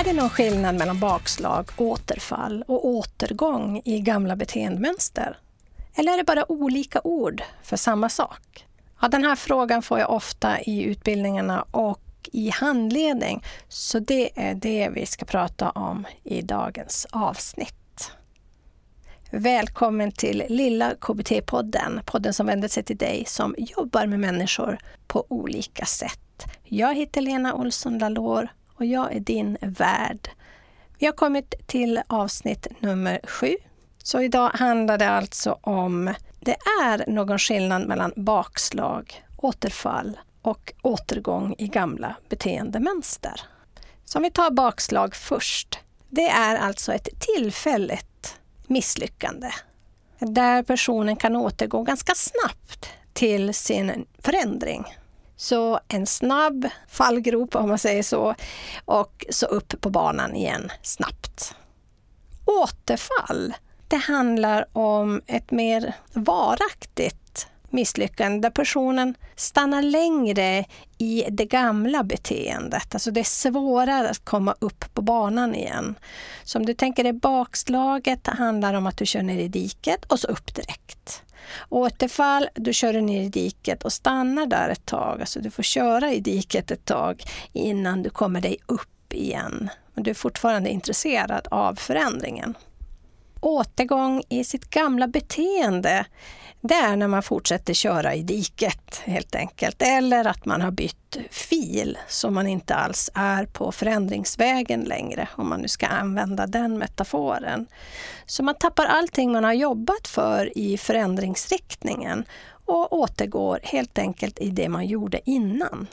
Är det någon skillnad mellan bakslag, återfall och återgång i gamla beteendemönster? Eller är det bara olika ord för samma sak? Ja, den här frågan får jag ofta i utbildningarna och i handledning. Så det är det vi ska prata om i dagens avsnitt. Välkommen till Lilla KBT-podden, podden som vänder sig till dig som jobbar med människor på olika sätt. Jag heter Lena Olsson Lalor och jag är din värd. Vi har kommit till avsnitt nummer sju. Så idag handlar det alltså om det är någon skillnad mellan bakslag, återfall och återgång i gamla beteendemönster. Så om vi tar bakslag först. Det är alltså ett tillfälligt misslyckande där personen kan återgå ganska snabbt till sin förändring. Så en snabb fallgrop om man säger så och så upp på banan igen snabbt. Återfall, det handlar om ett mer varaktigt misslyckande där personen stannar längre i det gamla beteendet. Alltså det är svårare att komma upp på banan igen. Så om du tänker dig bakslaget handlar om att du kör ner i diket och så upp direkt. Återfall, du kör ner i diket och stannar där ett tag. Alltså du får köra i diket ett tag innan du kommer dig upp igen. Men du är fortfarande intresserad av förändringen. Återgång i sitt gamla beteende, det är när man fortsätter köra i diket helt enkelt. Eller att man har bytt fil så man inte alls är på förändringsvägen längre, om man nu ska använda den metaforen. Så man tappar allting man har jobbat för i förändringsriktningen och återgår helt enkelt i det man gjorde innan.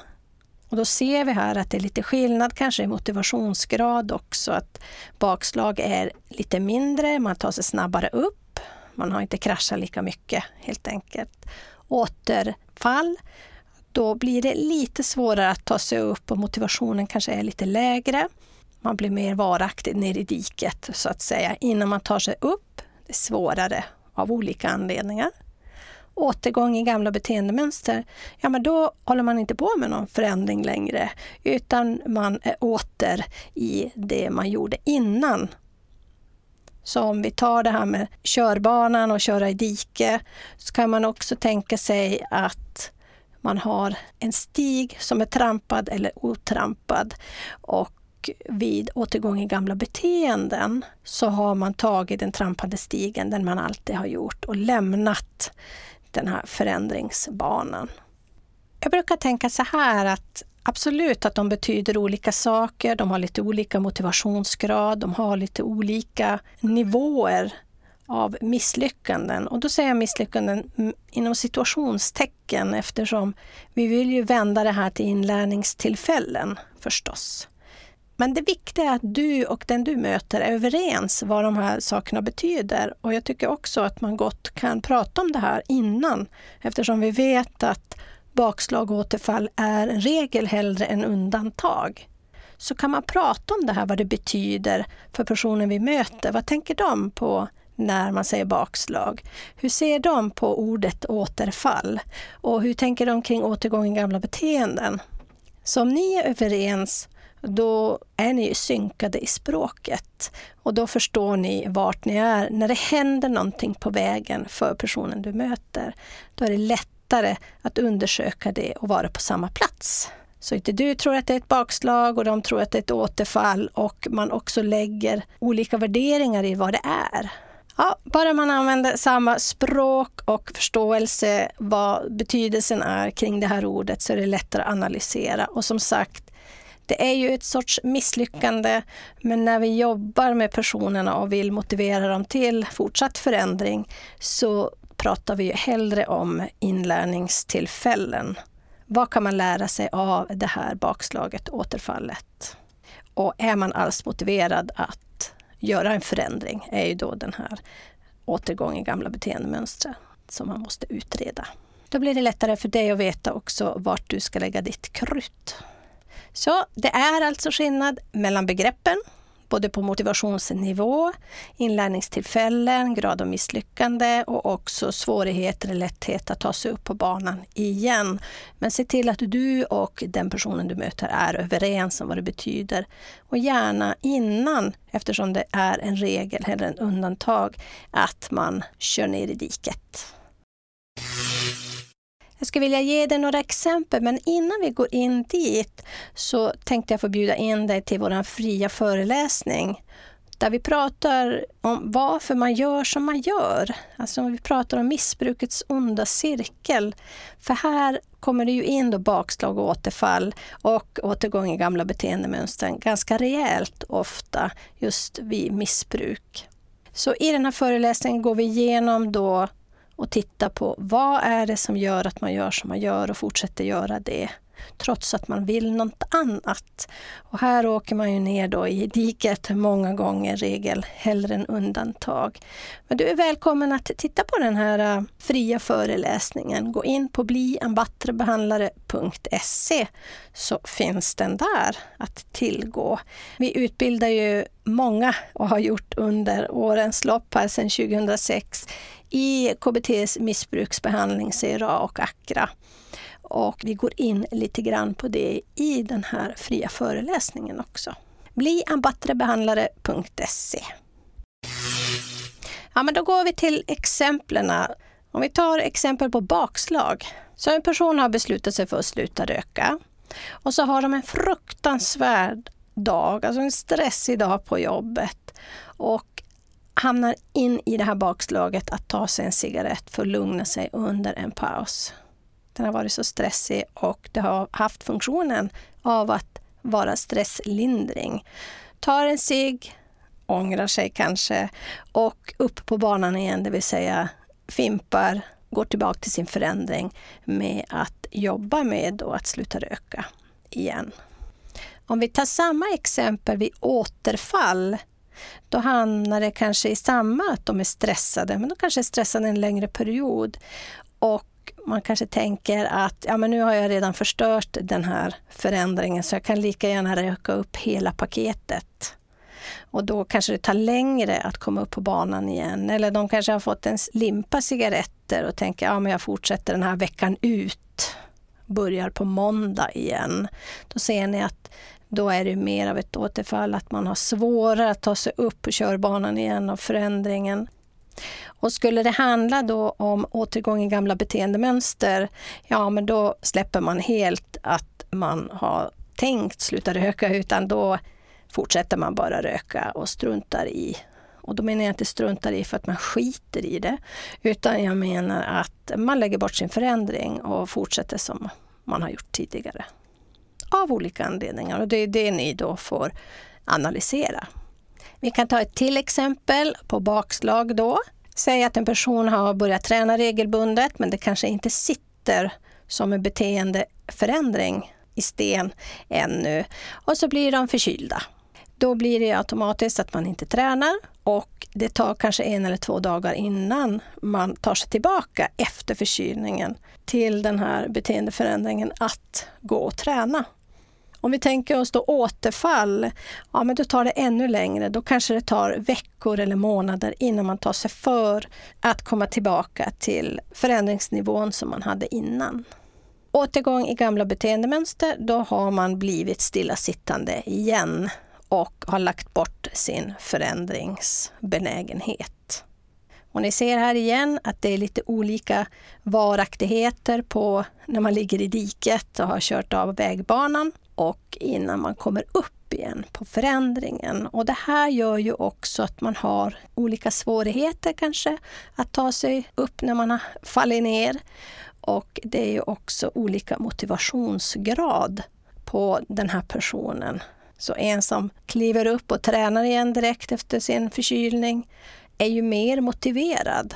Och då ser vi här att det är lite skillnad kanske i motivationsgrad också. Att bakslag är lite mindre, man tar sig snabbare upp. Man har inte kraschat lika mycket helt enkelt. Återfall, då blir det lite svårare att ta sig upp och motivationen kanske är lite lägre. Man blir mer varaktig ner i diket så att säga innan man tar sig upp. Det är svårare av olika anledningar återgång i gamla beteendemönster, ja men då håller man inte på med någon förändring längre, utan man är åter i det man gjorde innan. Så om vi tar det här med körbanan och köra i dike, så kan man också tänka sig att man har en stig som är trampad eller otrampad och vid återgång i gamla beteenden så har man tagit den trampade stigen, den man alltid har gjort, och lämnat den här förändringsbanan. Jag brukar tänka så här att absolut att de betyder olika saker, de har lite olika motivationsgrad, de har lite olika nivåer av misslyckanden. Och då säger jag misslyckanden inom situationstecken eftersom vi vill ju vända det här till inlärningstillfällen förstås. Men det viktiga är att du och den du möter är överens vad de här sakerna betyder. Och jag tycker också att man gott kan prata om det här innan eftersom vi vet att bakslag och återfall är en regel hellre än undantag. Så kan man prata om det här, vad det betyder för personen vi möter. Vad tänker de på när man säger bakslag? Hur ser de på ordet återfall? Och hur tänker de kring återgång i gamla beteenden? Så om ni är överens då är ni synkade i språket och då förstår ni vart ni är. När det händer någonting på vägen för personen du möter, då är det lättare att undersöka det och vara på samma plats. Så inte du tror att det är ett bakslag och de tror att det är ett återfall och man också lägger olika värderingar i vad det är. Ja, bara man använder samma språk och förståelse vad betydelsen är kring det här ordet så är det lättare att analysera. Och som sagt, det är ju ett sorts misslyckande, men när vi jobbar med personerna och vill motivera dem till fortsatt förändring så pratar vi ju hellre om inlärningstillfällen. Vad kan man lära sig av det här bakslaget, återfallet? Och är man alls motiverad att göra en förändring är ju då den här återgång i gamla beteendemönster som man måste utreda. Då blir det lättare för dig att veta också vart du ska lägga ditt krut. Så det är alltså skillnad mellan begreppen både på motivationsnivå, inlärningstillfällen, grad av misslyckande och också svårigheter eller lätthet att ta sig upp på banan igen. Men se till att du och den personen du möter är överens om vad det betyder. Och gärna innan, eftersom det är en regel eller en undantag, att man kör ner i diket. Jag skulle vilja ge dig några exempel, men innan vi går in dit så tänkte jag få bjuda in dig till vår fria föreläsning där vi pratar om varför man gör som man gör. Alltså vi pratar om missbrukets onda cirkel. För här kommer det ju in då bakslag och återfall och återgång i gamla beteendemönster ganska rejält ofta just vid missbruk. Så i den här föreläsningen går vi igenom då och titta på vad är det som gör att man gör som man gör och fortsätter göra det trots att man vill något annat. Och här åker man ju ner då i diket många gånger, regel hellre än undantag. Men du är välkommen att titta på den här äh, fria föreläsningen. Gå in på bliambattrebehandlare.se så finns den där att tillgå. Vi utbildar ju många och har gjort under årens lopp här sedan 2006 i KBTs missbruksbehandling, CRA och ACRA. Och vi går in lite grann på det i den här fria föreläsningen också. Bli Ja, men då går vi till exemplen. Om vi tar exempel på bakslag. Så en person har beslutat sig för att sluta röka och så har de en fruktansvärd dag, alltså en stressig dag på jobbet och hamnar in i det här bakslaget att ta sig en cigarett för att lugna sig under en paus. Den har varit så stressig och det har haft funktionen av att vara stresslindring. Tar en cigg, ångrar sig kanske och upp på banan igen, det vill säga fimpar, går tillbaka till sin förändring med att jobba med att sluta röka igen. Om vi tar samma exempel vid återfall, då hamnar det kanske i samma att de är stressade, men de kanske är stressade en längre period. Och man kanske tänker att ja, men nu har jag redan förstört den här förändringen så jag kan lika gärna röka upp hela paketet. Och då kanske det tar längre att komma upp på banan igen. Eller de kanske har fått en limpa cigaretter och tänker ja, men jag fortsätter den här veckan ut. Börjar på måndag igen. Då ser ni att då är det mer av ett återfall, att man har svårare att ta sig upp på körbanan igen av förändringen. Och skulle det handla då om återgång i gamla beteendemönster, ja men då släpper man helt att man har tänkt sluta röka, utan då fortsätter man bara röka och struntar i och då menar jag inte struntar i för att man skiter i det, utan jag menar att man lägger bort sin förändring och fortsätter som man har gjort tidigare. Av olika anledningar och det är det ni då får analysera. Vi kan ta ett till exempel på bakslag då. Säg att en person har börjat träna regelbundet men det kanske inte sitter som en beteendeförändring i sten ännu. Och så blir de förkylda. Då blir det automatiskt att man inte tränar och det tar kanske en eller två dagar innan man tar sig tillbaka efter förkylningen till den här beteendeförändringen att gå och träna. Om vi tänker oss då återfall, ja men då tar det ännu längre. Då kanske det tar veckor eller månader innan man tar sig för att komma tillbaka till förändringsnivån som man hade innan. Återgång i gamla beteendemönster, då har man blivit stillasittande igen och har lagt bort sin förändringsbenägenhet. Och ni ser här igen att det är lite olika varaktigheter på när man ligger i diket och har kört av vägbanan och innan man kommer upp igen på förändringen. Och det här gör ju också att man har olika svårigheter kanske att ta sig upp när man har fallit ner. Och det är ju också olika motivationsgrad på den här personen. Så en som kliver upp och tränar igen direkt efter sin förkylning är ju mer motiverad.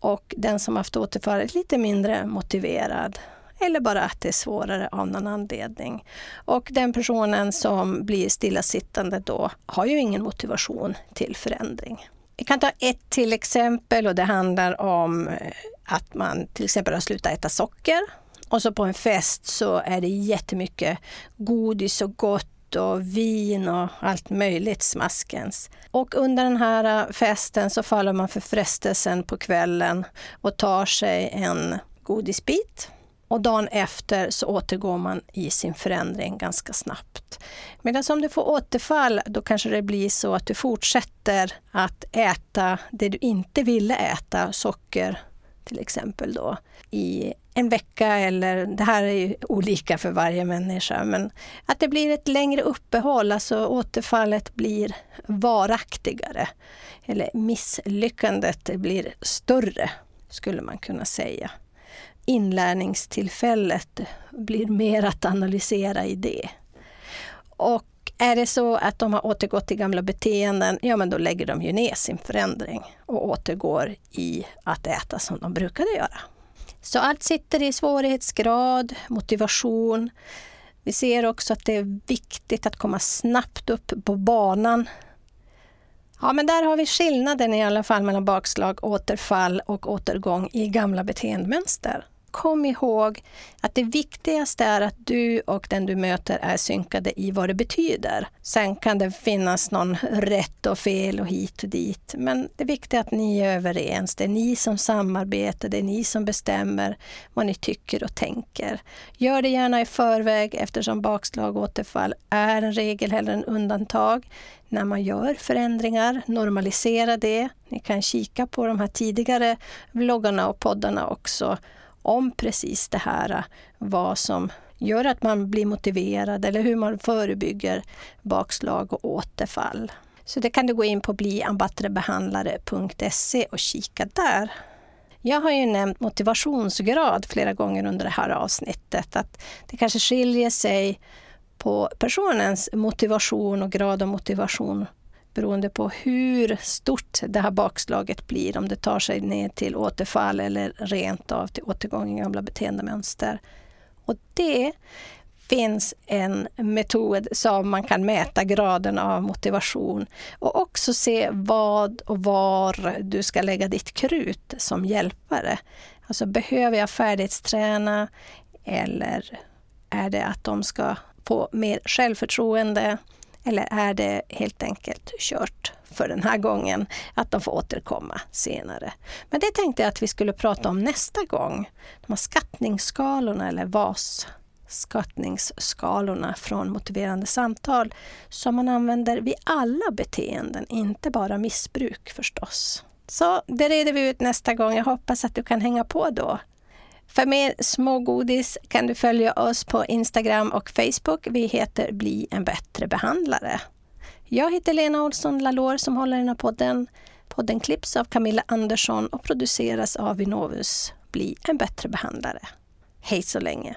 Och den som haft återfall är lite mindre motiverad eller bara att det är svårare av någon anledning. Och den personen som blir stillasittande då har ju ingen motivation till förändring. Vi kan ta ett till exempel och det handlar om eh, att man till exempel har slutat äta socker och så på en fest så är det jättemycket godis och gott och vin och allt möjligt smaskens. Och under den här eh, festen så faller man för frestelsen på kvällen och tar sig en godisbit och dagen efter så återgår man i sin förändring ganska snabbt. Medan om du får återfall, då kanske det blir så att du fortsätter att äta det du inte ville äta, socker till exempel då, i en vecka eller det här är ju olika för varje människa, men att det blir ett längre uppehåll, alltså återfallet blir varaktigare. Eller misslyckandet blir större, skulle man kunna säga inlärningstillfället blir mer att analysera i det. Och är det så att de har återgått till gamla beteenden, ja men då lägger de ju ner sin förändring och återgår i att äta som de brukade göra. Så allt sitter i svårighetsgrad, motivation. Vi ser också att det är viktigt att komma snabbt upp på banan. Ja, men där har vi skillnaden i alla fall mellan bakslag, återfall och återgång i gamla beteendemönster kom ihåg att det viktigaste är att du och den du möter är synkade i vad det betyder. Sen kan det finnas någon rätt och fel och hit och dit. Men det viktiga är att ni är överens. Det är ni som samarbetar, det är ni som bestämmer vad ni tycker och tänker. Gör det gärna i förväg eftersom bakslag och återfall är en regel hellre än undantag när man gör förändringar. Normalisera det. Ni kan kika på de här tidigare vloggarna och poddarna också om precis det här, eh, vad som gör att man blir motiverad eller hur man förebygger bakslag och återfall. Så det kan du gå in på bliambattrebehandlare.se och kika där. Jag har ju nämnt motivationsgrad flera gånger under det här avsnittet. Att det kanske skiljer sig på personens motivation och grad av motivation beroende på hur stort det här bakslaget blir, om det tar sig ner till återfall eller rent av till återgång i gamla beteendemönster. Och det finns en metod som man kan mäta graden av motivation och också se vad och var du ska lägga ditt krut som hjälpare. Alltså behöver jag färdighetsträna eller är det att de ska få mer självförtroende? Eller är det helt enkelt kört för den här gången, att de får återkomma senare. Men det tänkte jag att vi skulle prata om nästa gång. De här skattningsskalorna eller VAS skattningsskalorna från motiverande samtal som man använder vid alla beteenden, inte bara missbruk förstås. Så det reder vi ut nästa gång. Jag hoppas att du kan hänga på då. För mer smågodis kan du följa oss på Instagram och Facebook. Vi heter Bli en bättre behandlare. Jag heter Lena Olsson Lalor som håller i den här podden. Podden klipps av Camilla Andersson och produceras av Vinovus. Bli en bättre behandlare. Hej så länge!